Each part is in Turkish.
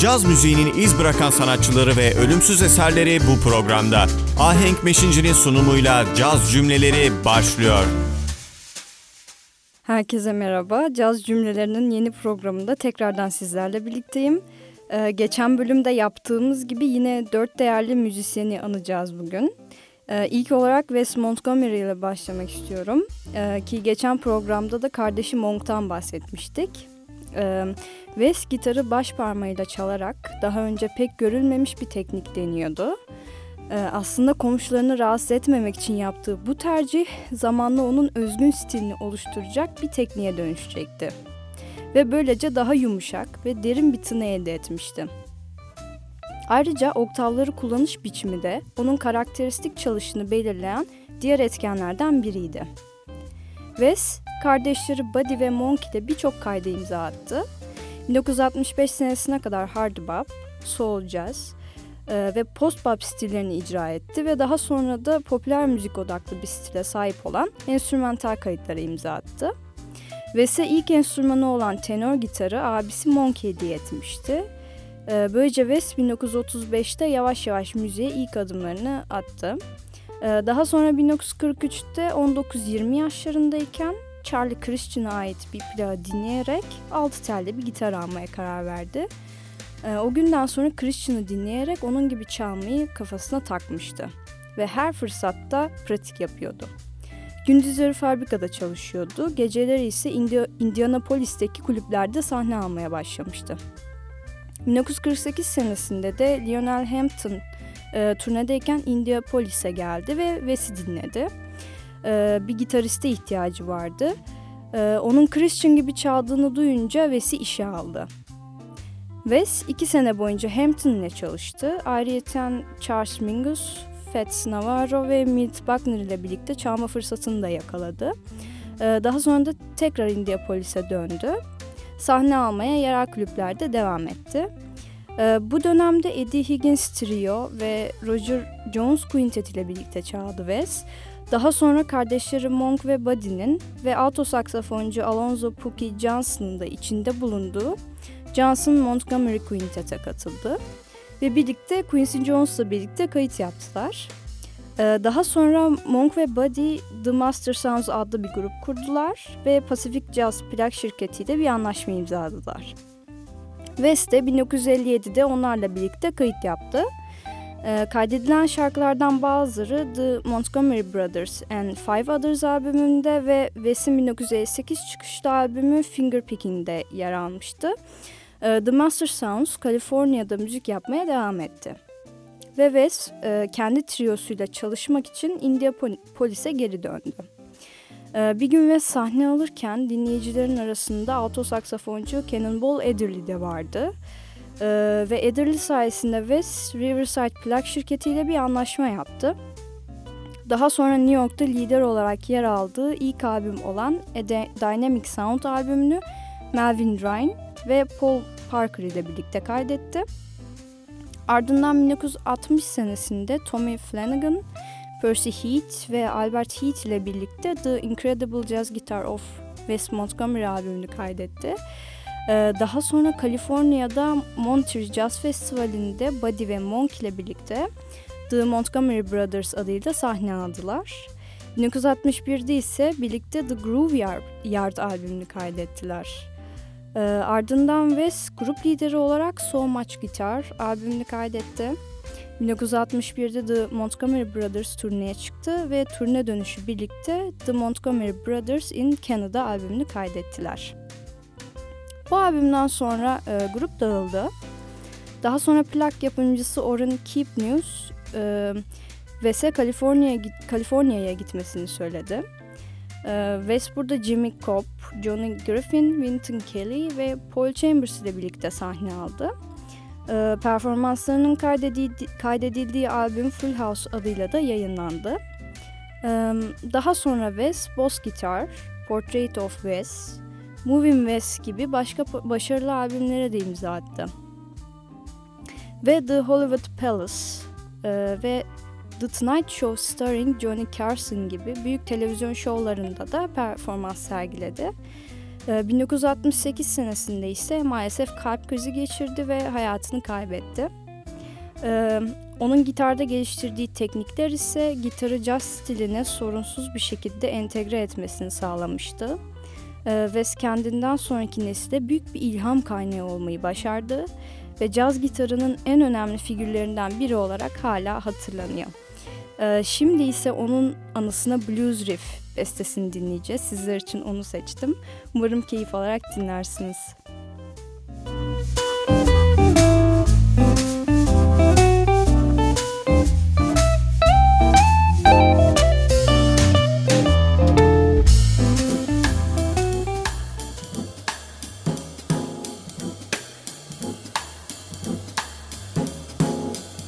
Caz müziğinin iz bırakan sanatçıları ve ölümsüz eserleri bu programda. Ahenk Meşinci'nin sunumuyla Caz Cümleleri başlıyor. Herkese merhaba. Caz Cümlelerinin yeni programında tekrardan sizlerle birlikteyim. Ee, geçen bölümde yaptığımız gibi yine dört değerli müzisyeni anacağız bugün. Ee, ilk olarak Wes Montgomery ile başlamak istiyorum. Ee, ki geçen programda da kardeşi Monk'tan bahsetmiştik. Ee, Wes gitarı baş parmağıyla çalarak daha önce pek görülmemiş bir teknik deniyordu. Ee, aslında komşularını rahatsız etmemek için yaptığı bu tercih zamanla onun özgün stilini oluşturacak bir tekniğe dönüşecekti. Ve böylece daha yumuşak ve derin bir tını elde etmişti. Ayrıca oktavları kullanış biçimi de onun karakteristik çalışını belirleyen diğer etkenlerden biriydi. Wes, kardeşleri Buddy ve Monk ile birçok kayda imza attı. 1965 senesine kadar hard bop, soul jazz e, ve post bop stillerini icra etti ve daha sonra da popüler müzik odaklı bir stile sahip olan enstrümantal kayıtlara imza attı. Wes'e ilk enstrümanı olan tenor gitarı abisi Monk hediye etmişti. E, böylece Wes 1935'te yavaş yavaş müziğe ilk adımlarını attı. E, daha sonra 1943'te 19-20 yaşlarındayken Charlie Christian'a ait bir plağı dinleyerek altı telli bir gitar almaya karar verdi. E, o günden sonra Christian'ı dinleyerek onun gibi çalmayı kafasına takmıştı ve her fırsatta pratik yapıyordu. Gündüzleri fabrikada çalışıyordu, geceleri ise Indi Indianapolis'teki kulüplerde sahne almaya başlamıştı. 1948 senesinde de Lionel Hampton e, turnedeyken Indianapolis'e geldi ve Wes'i dinledi. E, bir gitariste ihtiyacı vardı. E, onun Christian gibi çaldığını duyunca Wes'i işe aldı. Wes iki sene boyunca Hampton ile çalıştı. Ayrıca Charles Mingus, Fats Navarro ve Milt Buckner ile birlikte çalma fırsatını da yakaladı. E, daha sonra da tekrar Indianapolis'e döndü. Sahne almaya yerel kulüplerde devam etti. Ee, bu dönemde Eddie Higgins Trio ve Roger Jones Quintet ile birlikte çaldı Wes. Daha sonra kardeşleri Monk ve Buddy'nin ve alto saksafoncu Alonzo Pookie Johnson'ın da içinde bulunduğu Johnson Montgomery Quintet'e katıldı. Ve birlikte Quincy Jones'la birlikte kayıt yaptılar. Ee, daha sonra Monk ve Buddy The Master Sounds adlı bir grup kurdular ve Pacific Jazz plak şirketiyle bir anlaşma imzaladılar. West de 1957'de onlarla birlikte kayıt yaptı. E, kaydedilen şarkılardan bazıları The Montgomery Brothers and Five Others albümünde ve West'in 1958 çıkışlı albümü Fingerpicking'de yer almıştı. E, The Master Sounds, Kaliforniya'da müzik yapmaya devam etti. Ve West e, kendi triosuyla çalışmak için Indianapolis'e geri döndü. Bir gün West sahne alırken dinleyicilerin arasında alto saksafoncu Cannonball Adderley de vardı. Ve Adderley sayesinde West Riverside plak şirketiyle bir anlaşma yaptı. Daha sonra New York'ta lider olarak yer aldığı ilk albüm olan A Dynamic Sound albümünü Melvin Ryan ve Paul Parker ile birlikte kaydetti. Ardından 1960 senesinde Tommy Flanagan Percy Heath ve Albert Heath ile birlikte The Incredible Jazz Guitar of Wes Montgomery albümünü kaydetti. Ee, daha sonra Kaliforniya'da Monterey Jazz Festivali'nde Buddy ve Monk ile birlikte The Montgomery Brothers adıyla sahne aldılar. 1961'de ise birlikte The Groove Yard, Yard albümünü kaydettiler. Ee, ardından Wes grup lideri olarak So Much Guitar albümünü kaydetti. 1961'de The Montgomery Brothers turneye çıktı ve turne dönüşü birlikte The Montgomery Brothers in Canada albümünü kaydettiler. Bu albümden sonra e, grup dağıldı. Daha sonra plak yapımcısı Orrin Keep News e, Wes'e Kaliforniya'ya Kaliforniya'ya gitmesini söyledi. E, Wes burada Jimmy Cobb, Johnny Griffin, Wynton Kelly ve Paul Chambers ile birlikte sahne aldı. E, performanslarının kaydedildi, kaydedildiği albüm Full House adıyla da yayınlandı. E, daha sonra Wes, Boss Guitar, Portrait of Wes, Moving West gibi başka başarılı albümlere de imza attı. Ve The Hollywood Palace e, ve The Tonight Show starring Johnny Carson gibi büyük televizyon şovlarında da performans sergiledi. Ee, 1968 senesinde ise maalesef kalp krizi geçirdi ve hayatını kaybetti. Ee, onun gitarda geliştirdiği teknikler ise gitarı caz stiline sorunsuz bir şekilde entegre etmesini sağlamıştı. Ee, ve kendinden sonraki nesile büyük bir ilham kaynağı olmayı başardı ve caz gitarının en önemli figürlerinden biri olarak hala hatırlanıyor. Ee, şimdi ise onun anısına Blues Riff bestesini dinleyeceğiz. Sizler için onu seçtim. Umarım keyif alarak dinlersiniz.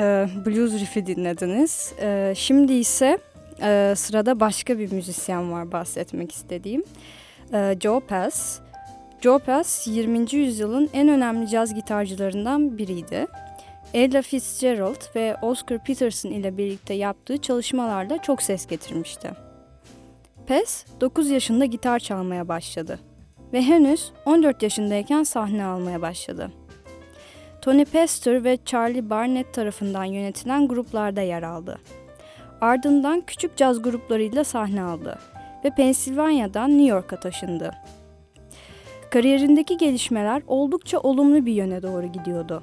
Cliff'i dinlediniz. Ee, şimdi ise e, sırada başka bir müzisyen var bahsetmek istediğim. Ee, Joe Pass. Joe Pass 20. yüzyılın en önemli caz gitarcılarından biriydi. Ella Fitzgerald ve Oscar Peterson ile birlikte yaptığı çalışmalarla çok ses getirmişti. Pass 9 yaşında gitar çalmaya başladı ve henüz 14 yaşındayken sahne almaya başladı. Tony Pastor ve Charlie Barnett tarafından yönetilen gruplarda yer aldı. Ardından küçük caz gruplarıyla sahne aldı ve Pensilvanya'dan New York'a taşındı. Kariyerindeki gelişmeler oldukça olumlu bir yöne doğru gidiyordu.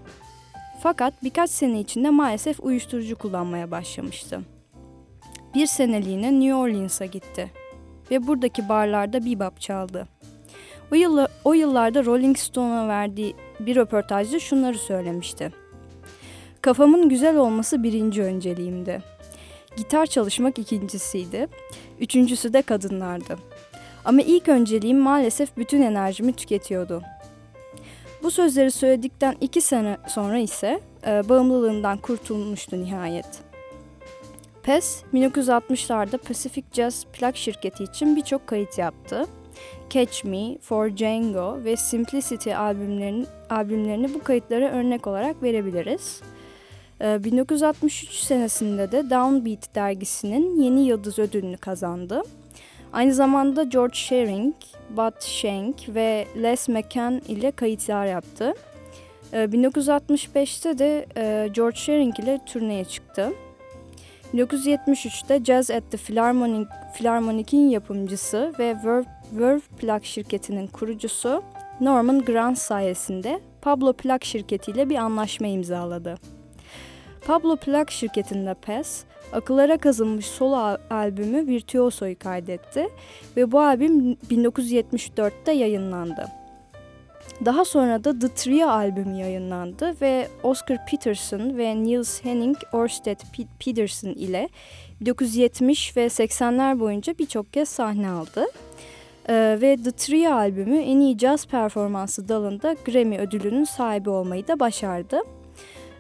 Fakat birkaç sene içinde maalesef uyuşturucu kullanmaya başlamıştı. Bir seneliğine New Orleans'a gitti ve buradaki barlarda bebop çaldı. O, yılla, o yıllarda Rolling Stone'a verdiği bir röportajda şunları söylemişti. Kafamın güzel olması birinci önceliğimdi. Gitar çalışmak ikincisiydi. Üçüncüsü de kadınlardı. Ama ilk önceliğim maalesef bütün enerjimi tüketiyordu. Bu sözleri söyledikten iki sene sonra ise e, bağımlılığından kurtulmuştu nihayet. PES, 1960'larda Pacific Jazz plak şirketi için birçok kayıt yaptı. Catch Me, For Django ve Simplicity albümlerini, albümlerini bu kayıtlara örnek olarak verebiliriz. 1963 senesinde de Downbeat dergisinin Yeni Yıldız ödülünü kazandı. Aynı zamanda George Shearing, Bud Shank ve Les McCann ile kayıtlar yaptı. 1965'te de George Shearing ile turneye çıktı. 1973'te Jazz at the Philharmonic, Philharmonic'in yapımcısı ve Verve, Verve plak şirketinin kurucusu Norman Granz sayesinde Pablo plak şirketiyle bir anlaşma imzaladı. Pablo plak şirketinde PES, akıllara kazınmış solo albümü Virtuoso'yu kaydetti ve bu albüm 1974'te yayınlandı. Daha sonra da The Trio albümü yayınlandı ve Oscar Peterson ve Niels Henning Orsted Peterson ile 1970 ve 80'ler boyunca birçok kez sahne aldı. Ee, ve The Trio albümü en iyi caz performansı dalında Grammy ödülünün sahibi olmayı da başardı.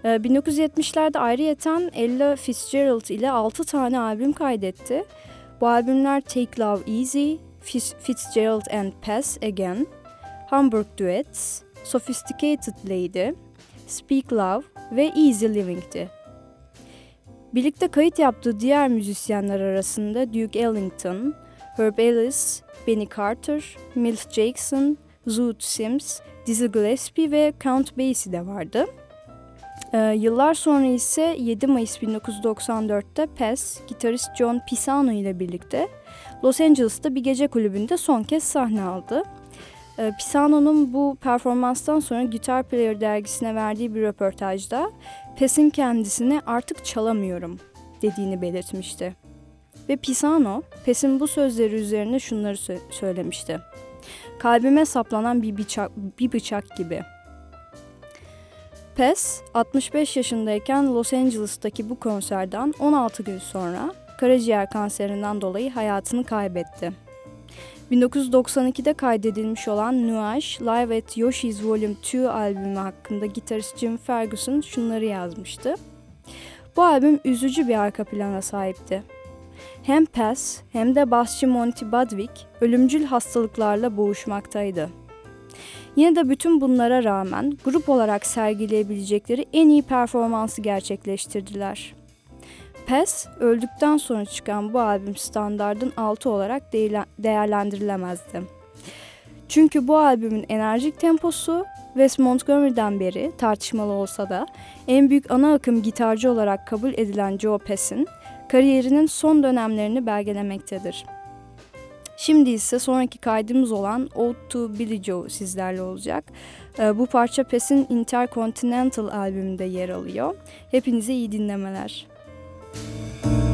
Ee, 1970'lerde ayrıyeten Ella Fitzgerald ile 6 tane albüm kaydetti. Bu albümler Take Love Easy, Fitzgerald and Pass Again, Hamburg Duets, Sophisticated Lady, Speak Love ve Easy Living'ti. Birlikte kayıt yaptığı diğer müzisyenler arasında Duke Ellington, Herb Ellis, Benny Carter, Milt Jackson, Zoot Sims, Dizzy Gillespie ve Count Basie de vardı. Ee, yıllar sonra ise 7 Mayıs 1994'te Pes, gitarist John Pisano ile birlikte Los Angeles'ta bir gece kulübünde son kez sahne aldı. Ee, Pisano'nun bu performanstan sonra Guitar Player dergisine verdiği bir röportajda Pes'in kendisine artık çalamıyorum dediğini belirtmişti. Ve Pisano, Pes'in bu sözleri üzerine şunları sö- söylemişti. Kalbime saplanan bir bıçak, bir bıçak gibi. Pes, 65 yaşındayken Los Angeles'taki bu konserden 16 gün sonra karaciğer kanserinden dolayı hayatını kaybetti. 1992'de kaydedilmiş olan Nuage Live at Yoshi's Volume 2 albümü hakkında gitarist Jim Ferguson şunları yazmıştı. Bu albüm üzücü bir arka plana sahipti. Hem Pass hem de basçı Monty Budwig ölümcül hastalıklarla boğuşmaktaydı. Yine de bütün bunlara rağmen grup olarak sergileyebilecekleri en iyi performansı gerçekleştirdiler. Pes, öldükten sonra çıkan bu albüm standardın altı olarak değerlendirilemezdi. Çünkü bu albümün enerjik temposu Wes Montgomery'den beri tartışmalı olsa da en büyük ana akım gitarcı olarak kabul edilen Joe Pass'in kariyerinin son dönemlerini belgelemektedir. Şimdi ise sonraki kaydımız olan Ode to Billy Joe sizlerle olacak. Bu parça Pass'in Intercontinental albümünde yer alıyor. Hepinize iyi dinlemeler. Thank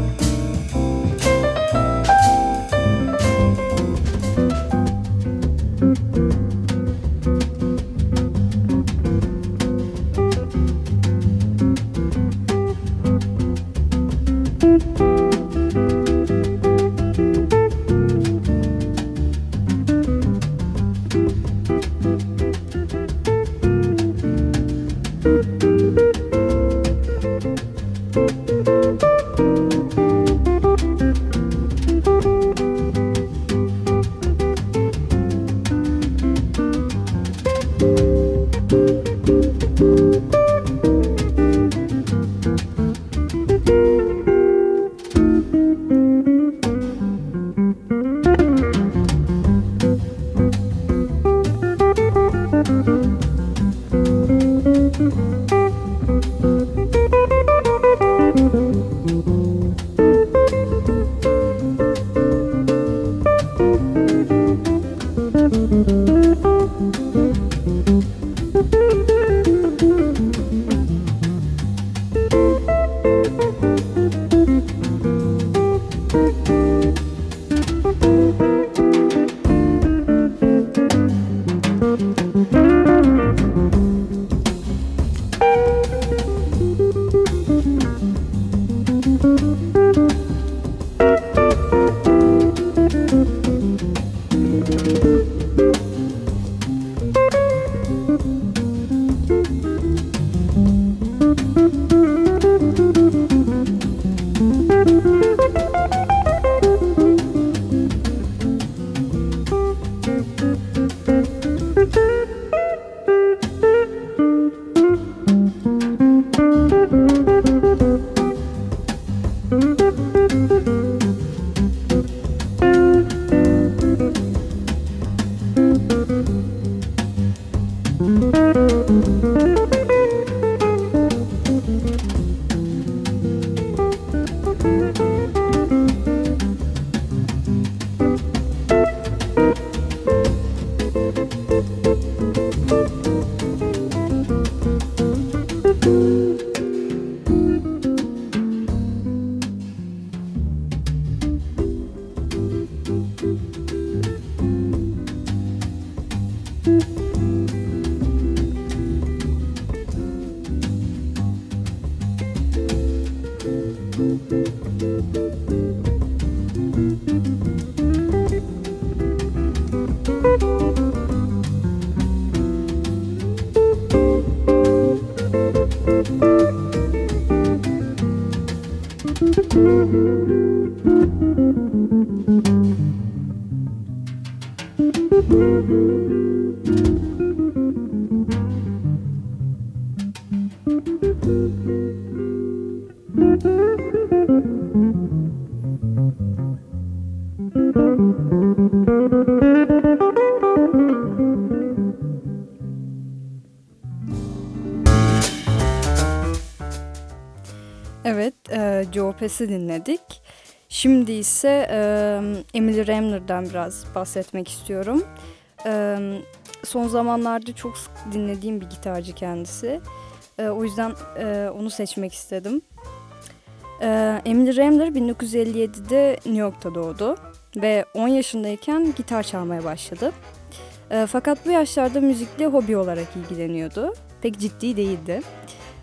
Pass'i dinledik. Şimdi ise e, Emily Remler'dan biraz bahsetmek istiyorum. E, son zamanlarda çok sık dinlediğim bir gitarcı kendisi. E, o yüzden e, onu seçmek istedim. E, Emily Remler 1957'de New York'ta doğdu ve 10 yaşındayken gitar çalmaya başladı. E, fakat bu yaşlarda müzikle hobi olarak ilgileniyordu. Pek ciddi değildi.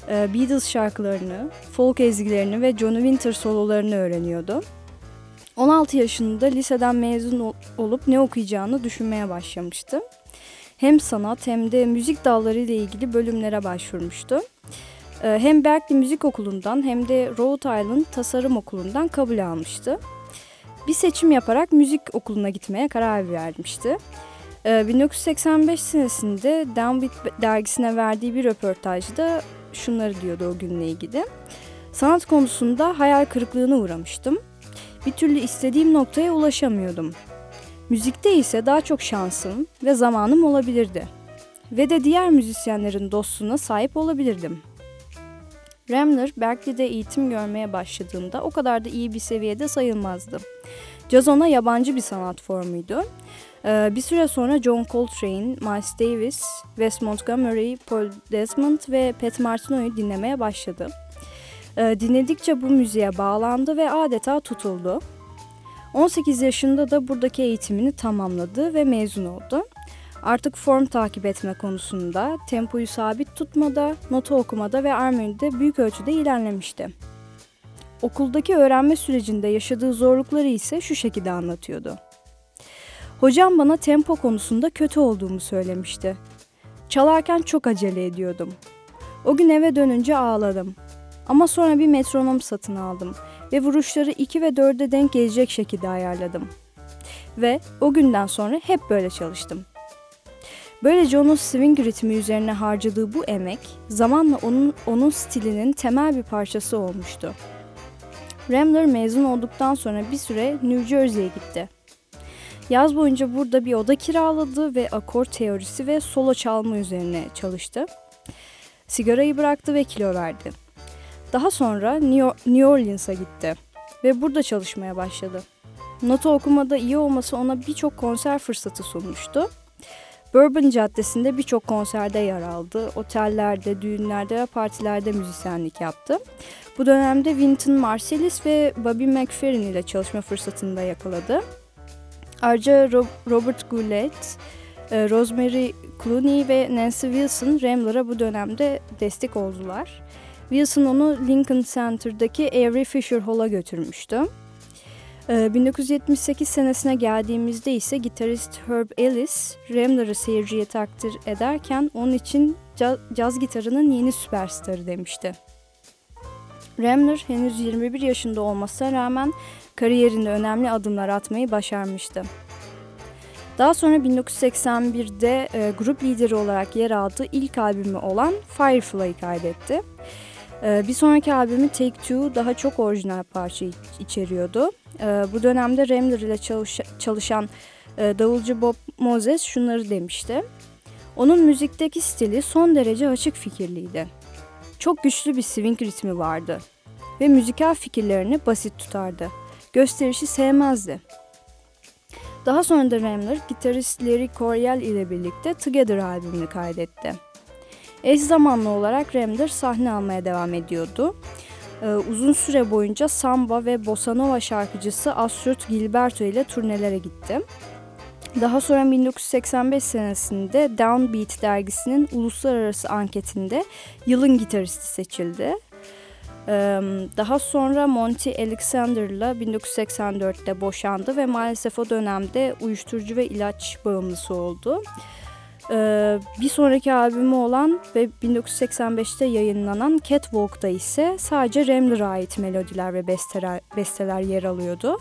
Beatles şarkılarını, folk ezgilerini ve Johnny Winter sololarını öğreniyordu. 16 yaşında liseden mezun ol- olup ne okuyacağını düşünmeye başlamıştı. Hem sanat hem de müzik dalları ile ilgili bölümlere başvurmuştu. E, Hem Berkeley Müzik Okulu'ndan hem de Rhode Island Tasarım Okulu'ndan kabul almıştı. Bir seçim yaparak müzik okuluna gitmeye karar vermişti. E, 1985 senesinde Downbeat dergisine verdiği bir röportajda şunları diyordu o günle ilgili. Sanat konusunda hayal kırıklığına uğramıştım. Bir türlü istediğim noktaya ulaşamıyordum. Müzikte ise daha çok şansım ve zamanım olabilirdi. Ve de diğer müzisyenlerin dostluğuna sahip olabilirdim. Remler Berkeley'de eğitim görmeye başladığında o kadar da iyi bir seviyede sayılmazdı. Caz ona yabancı bir sanat formuydu. Ee, bir süre sonra John Coltrane, Miles Davis, Wes Montgomery, Paul Desmond ve Pat Martino'yu dinlemeye başladı. Ee, dinledikçe bu müziğe bağlandı ve adeta tutuldu. 18 yaşında da buradaki eğitimini tamamladı ve mezun oldu. Artık form takip etme konusunda, tempoyu sabit tutmada, nota okumada ve armonide büyük ölçüde ilerlemişti. Okuldaki öğrenme sürecinde yaşadığı zorlukları ise şu şekilde anlatıyordu. Hocam bana tempo konusunda kötü olduğumu söylemişti. Çalarken çok acele ediyordum. O gün eve dönünce ağladım. Ama sonra bir metronom satın aldım ve vuruşları 2 ve 4'e denk gelecek şekilde ayarladım. Ve o günden sonra hep böyle çalıştım. Böylece onun swing ritmi üzerine harcadığı bu emek zamanla onun, onun stilinin temel bir parçası olmuştu. Ramler mezun olduktan sonra bir süre New Jersey'ye gitti. Yaz boyunca burada bir oda kiraladı ve akor teorisi ve solo çalma üzerine çalıştı. Sigarayı bıraktı ve kilo verdi. Daha sonra New Orleans'a gitti ve burada çalışmaya başladı. Nota okumada iyi olması ona birçok konser fırsatı sunmuştu. Bourbon Caddesi'nde birçok konserde yer aldı. Otellerde, düğünlerde ve partilerde müzisyenlik yaptı. Bu dönemde Wynton Marsalis ve Bobby McFerrin ile çalışma fırsatını da yakaladı. Ayrıca Ro- Robert Goulet, e, Rosemary Clooney ve Nancy Wilson Ramler'a bu dönemde destek oldular. Wilson onu Lincoln Center'daki Avery Fisher Hall'a götürmüştü. Ee, 1978 senesine geldiğimizde ise gitarist Herb Ellis, Ramler'ı seyirciye takdir ederken onun için caz gitarının yeni süperstarı demişti. Ramler henüz 21 yaşında olmasına rağmen kariyerinde önemli adımlar atmayı başarmıştı. Daha sonra 1981'de e, grup lideri olarak yer aldığı ilk albümü olan Firefly'ı kaydetti. E, bir sonraki albümü Take Two daha çok orijinal parça iç- içeriyordu. E, bu dönemde Ramler ile çalış- çalışan e, davulcu Bob Moses şunları demişti. Onun müzikteki stili son derece açık fikirliydi. Çok güçlü bir swing ritmi vardı ve müzikal fikirlerini basit tutardı. Gösterişi sevmezdi. Daha sonra da Ramler gitarist Larry Coryell ile birlikte Together albümünü kaydetti. Eş zamanlı olarak Ramler sahne almaya devam ediyordu. Ee, uzun süre boyunca samba ve bossa nova şarkıcısı Astrid Gilberto ile turnelere gitti. Daha sonra 1985 senesinde Downbeat dergisinin uluslararası anketinde yılın gitaristi seçildi. Daha sonra Monty Alexander'la 1984'te boşandı ve maalesef o dönemde uyuşturucu ve ilaç bağımlısı oldu. Bir sonraki albümü olan ve 1985'te yayınlanan Catwalk'ta ise sadece Ramler'a ait melodiler ve besteler, besteler yer alıyordu.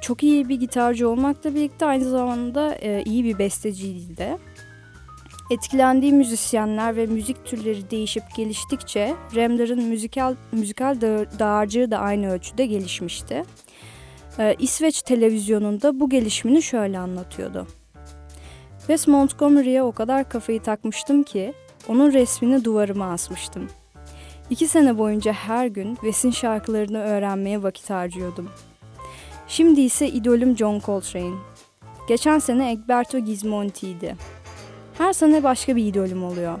Çok iyi bir gitarcı olmakla birlikte aynı zamanda iyi bir besteciydi de. Etkilendiği müzisyenler ve müzik türleri değişip geliştikçe Remler'ın müzikal, müzikal dağarcığı da aynı ölçüde gelişmişti. Ee, İsveç televizyonunda bu gelişimini şöyle anlatıyordu. Wes Montgomery'e o kadar kafayı takmıştım ki onun resmini duvarıma asmıştım. İki sene boyunca her gün Wes'in şarkılarını öğrenmeye vakit harcıyordum. Şimdi ise idolüm John Coltrane. Geçen sene Egberto Gismonti'ydi. Her sene başka bir idolüm oluyor.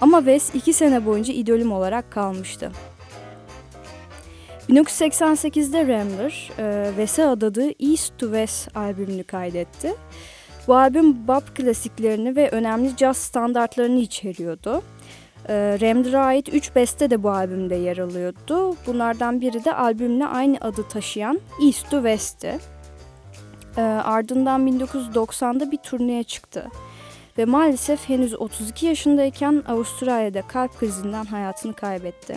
Ama Wes iki sene boyunca idolüm olarak kalmıştı. 1988'de Rambler, e, Wes'e adadığı East to West albümünü kaydetti. Bu albüm bop klasiklerini ve önemli jazz standartlarını içeriyordu. E, ait 3 beste de bu albümde yer alıyordu. Bunlardan biri de albümle aynı adı taşıyan East to West'ti. E, ardından 1990'da bir turneye çıktı ve maalesef henüz 32 yaşındayken Avustralya'da kalp krizinden hayatını kaybetti.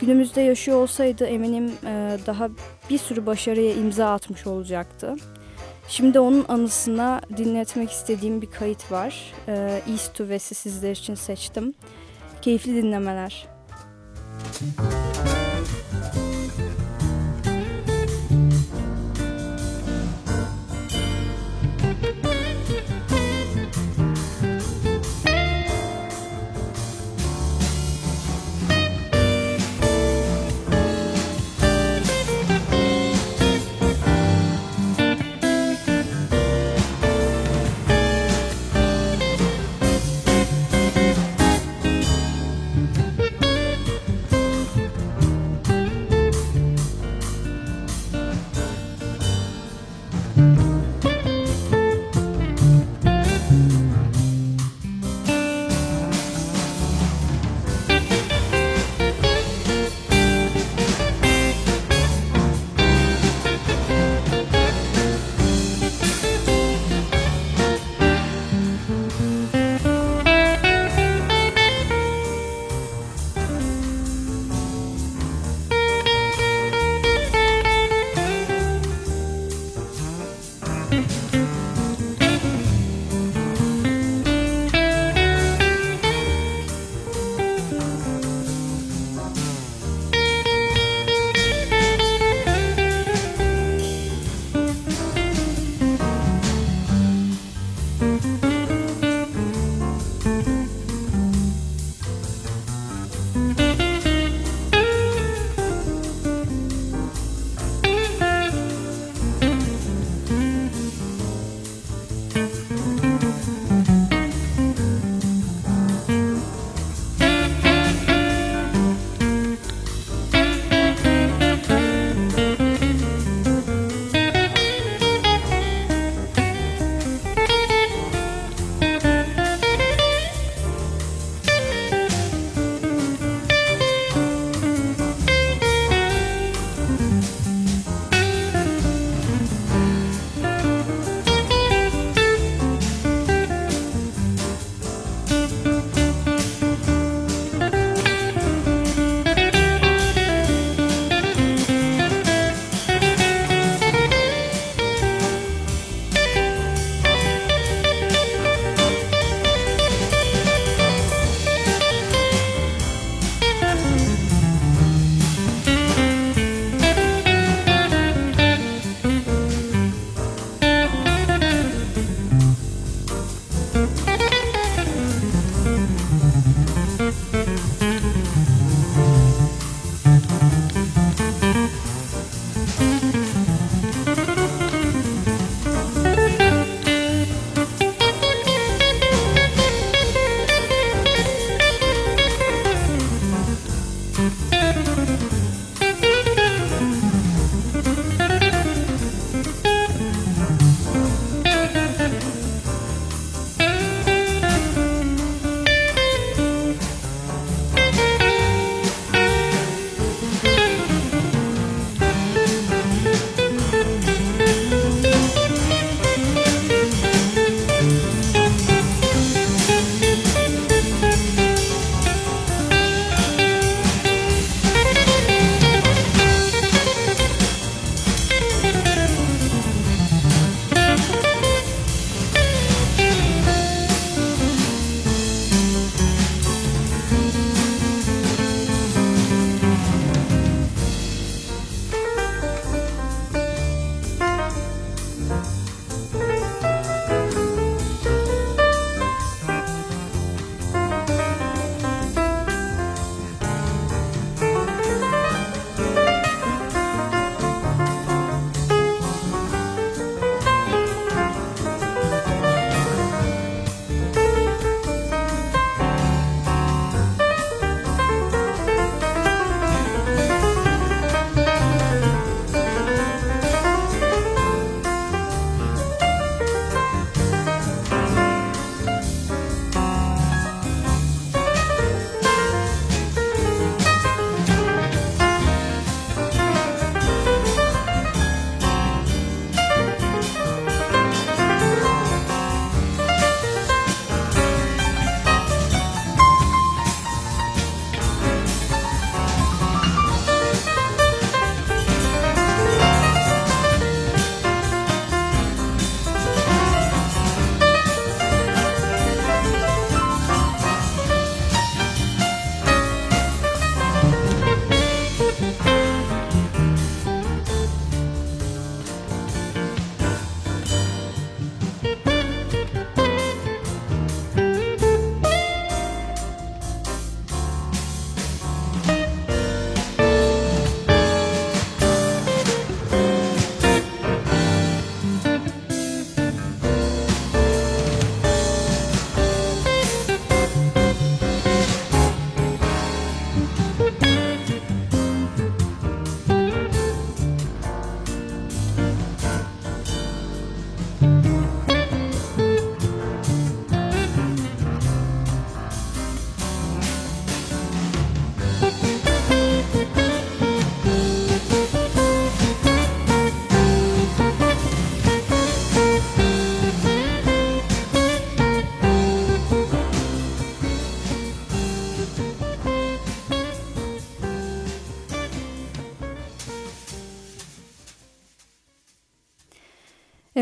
Günümüzde yaşıyor olsaydı eminim e, daha bir sürü başarıya imza atmış olacaktı. Şimdi onun anısına dinletmek istediğim bir kayıt var. E, East to West'i sizler için seçtim. Keyifli dinlemeler. Müzik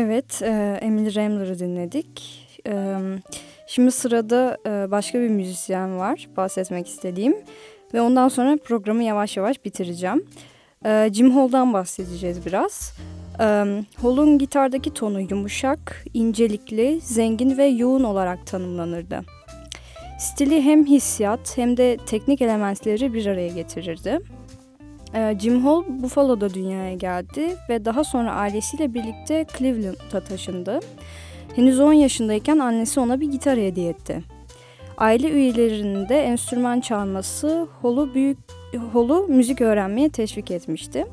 Evet, e, Emily Rambler'ı dinledik. E, şimdi sırada e, başka bir müzisyen var bahsetmek istediğim. Ve ondan sonra programı yavaş yavaş bitireceğim. E, Jim Hall'dan bahsedeceğiz biraz. E, Hall'un gitardaki tonu yumuşak, incelikli, zengin ve yoğun olarak tanımlanırdı. Stili hem hissiyat hem de teknik elementleri bir araya getirirdi. Ee, Jim Hall Buffalo'da dünyaya geldi ve daha sonra ailesiyle birlikte Cleveland'a taşındı. Henüz 10 yaşındayken annesi ona bir gitar hediye etti. Aile üyelerinin de enstrüman çalması Hall'u büyük Hall'u müzik öğrenmeye teşvik etmişti.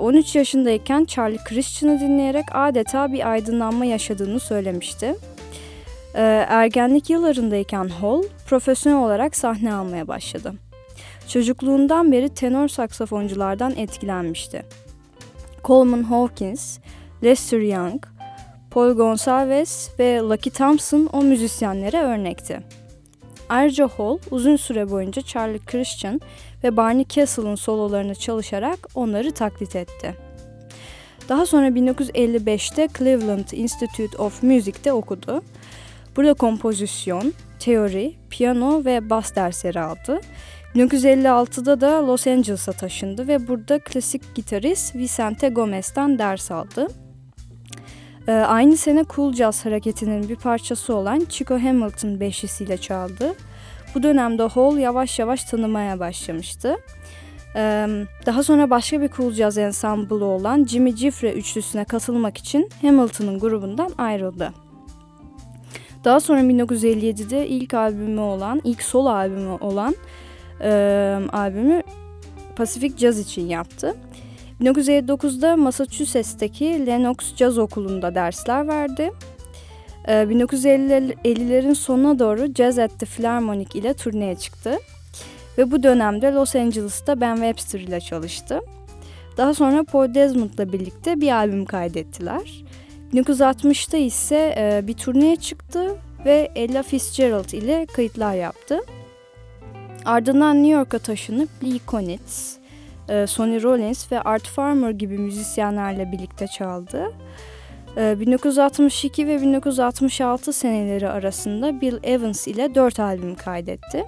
13 ee, yaşındayken Charlie Christian'ı dinleyerek adeta bir aydınlanma yaşadığını söylemişti. Ee, ergenlik yıllarındayken Hall profesyonel olarak sahne almaya başladı. Çocukluğundan beri tenor saksafonculardan etkilenmişti. Coleman Hawkins, Lester Young, Paul Gonsalves ve Lucky Thompson o müzisyenlere örnekti. Ayrıca Hall uzun süre boyunca Charlie Christian ve Barney Castle'ın sololarını çalışarak onları taklit etti. Daha sonra 1955'te Cleveland Institute of Music'te okudu. Burada kompozisyon, teori, piyano ve bas dersleri aldı 1956'da da Los Angeles'a taşındı ve burada klasik gitarist Vicente Gomez'den ders aldı. Ee, aynı sene Cool Jazz hareketinin bir parçası olan Chico Hamilton beşlisiyle çaldı. Bu dönemde Hall yavaş yavaş tanımaya başlamıştı. Ee, daha sonra başka bir Cool Jazz ensamblı olan Jimmy Giuffre üçlüsüne katılmak için Hamilton'ın grubundan ayrıldı. Daha sonra 1957'de ilk albümü olan, ilk solo albümü olan e, albümü Pacific Jazz için yaptı. 1959'da Massachusetts'teki Lenox Jazz Okulu'nda dersler verdi. E, 1950'lerin sonuna doğru Jazz at the Philharmonic ile turneye çıktı. Ve bu dönemde Los Angeles'ta Ben Webster ile çalıştı. Daha sonra Paul Desmond'la birlikte bir albüm kaydettiler. 1960'ta ise e, bir turneye çıktı ve Ella Fitzgerald ile kayıtlar yaptı. Ardından New York'a taşınıp Lee Konitz, e, Sonny Rollins ve Art Farmer gibi müzisyenlerle birlikte çaldı. 1962 e, ve 1966 seneleri arasında Bill Evans ile dört albüm kaydetti.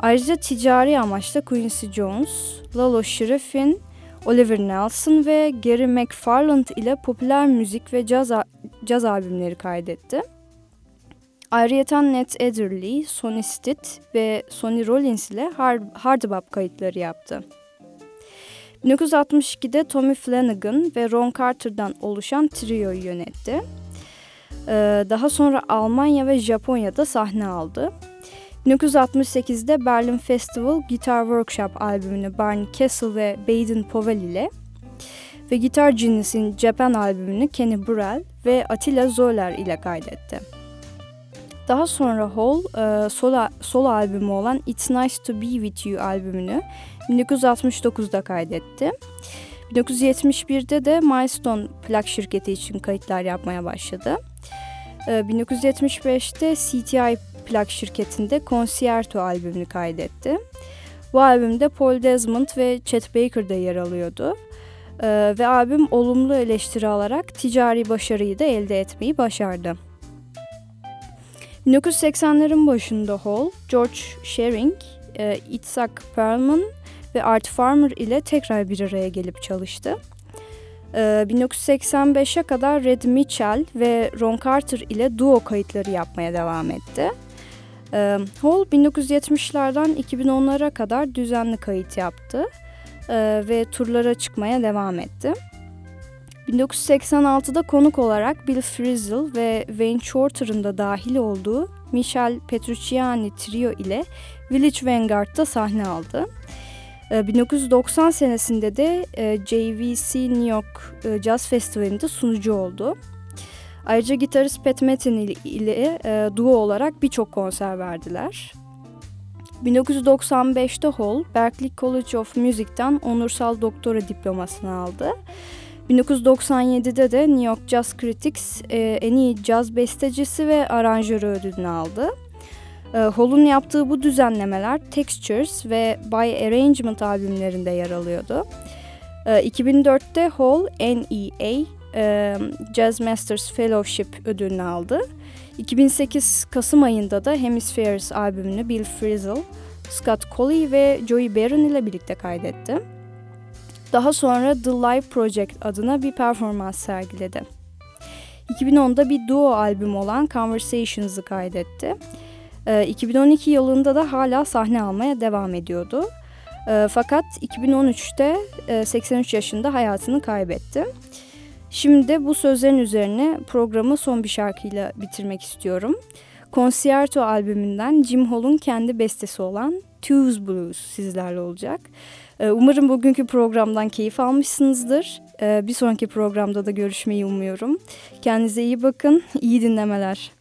Ayrıca ticari amaçla Quincy Jones, Lalo Schifrin, Oliver Nelson ve Gary McFarland ile popüler müzik ve caz, caz albümleri kaydetti. Ayrıca Ned Adderley, Sonny Stitt ve Sonny Rollins ile hard, hard bop kayıtları yaptı. 1962'de Tommy Flanagan ve Ron Carter'dan oluşan trioyu yönetti. Ee, daha sonra Almanya ve Japonya'da sahne aldı. 1968'de Berlin Festival Guitar Workshop albümünü Barney Kessel ve Baden Powell ile ve Guitar Genius'in Japan albümünü Kenny Burrell ve Attila Zoller ile kaydetti. Daha sonra Hall e, solo, solo albümü olan It's Nice to Be With You albümünü 1969'da kaydetti. 1971'de de Milestone plak şirketi için kayıtlar yapmaya başladı. 1975'te CTI plak şirketinde Concerto albümünü kaydetti. Bu albümde Paul Desmond ve Chet Baker de yer alıyordu. Ee, ve albüm olumlu eleştiri alarak ticari başarıyı da elde etmeyi başardı. 1980'lerin başında Hall, George Shearing, e, Itzhak Perlman ve Art Farmer ile tekrar bir araya gelip çalıştı. 1985'e kadar Red Mitchell ve Ron Carter ile duo kayıtları yapmaya devam etti. Hall 1970'lerden 2010'lara kadar düzenli kayıt yaptı ve turlara çıkmaya devam etti. 1986'da konuk olarak Bill Frisell ve Wayne Shorter'ın da dahil olduğu Michel Petrucciani Trio ile Village Vanguard'da sahne aldı. 1990 senesinde de JVC New York Jazz Festivali'nde sunucu oldu. Ayrıca gitarist Pat Metheny ile duo olarak birçok konser verdiler. 1995'te Hall, Berklee College of Music'ten onursal doktora diplomasını aldı. 1997'de de New York Jazz Critics en iyi caz bestecisi ve aranjörü ödülünü aldı. Hall'un yaptığı bu düzenlemeler Textures ve By Arrangement albümlerinde yer alıyordu. 2004'te Hall NEA Jazz Masters Fellowship ödülünü aldı. 2008 Kasım ayında da Hemispheres albümünü Bill Frisell, Scott Colley ve Joey Barron ile birlikte kaydetti. Daha sonra The Live Project adına bir performans sergiledi. 2010'da bir duo albüm olan Conversations'ı kaydetti. 2012 yılında da hala sahne almaya devam ediyordu. Fakat 2013'te 83 yaşında hayatını kaybetti. Şimdi bu sözlerin üzerine programı son bir şarkıyla bitirmek istiyorum. Concerto albümünden Jim Hall'un kendi bestesi olan Tuesday Blues sizlerle olacak. Umarım bugünkü programdan keyif almışsınızdır. Bir sonraki programda da görüşmeyi umuyorum. Kendinize iyi bakın, iyi dinlemeler.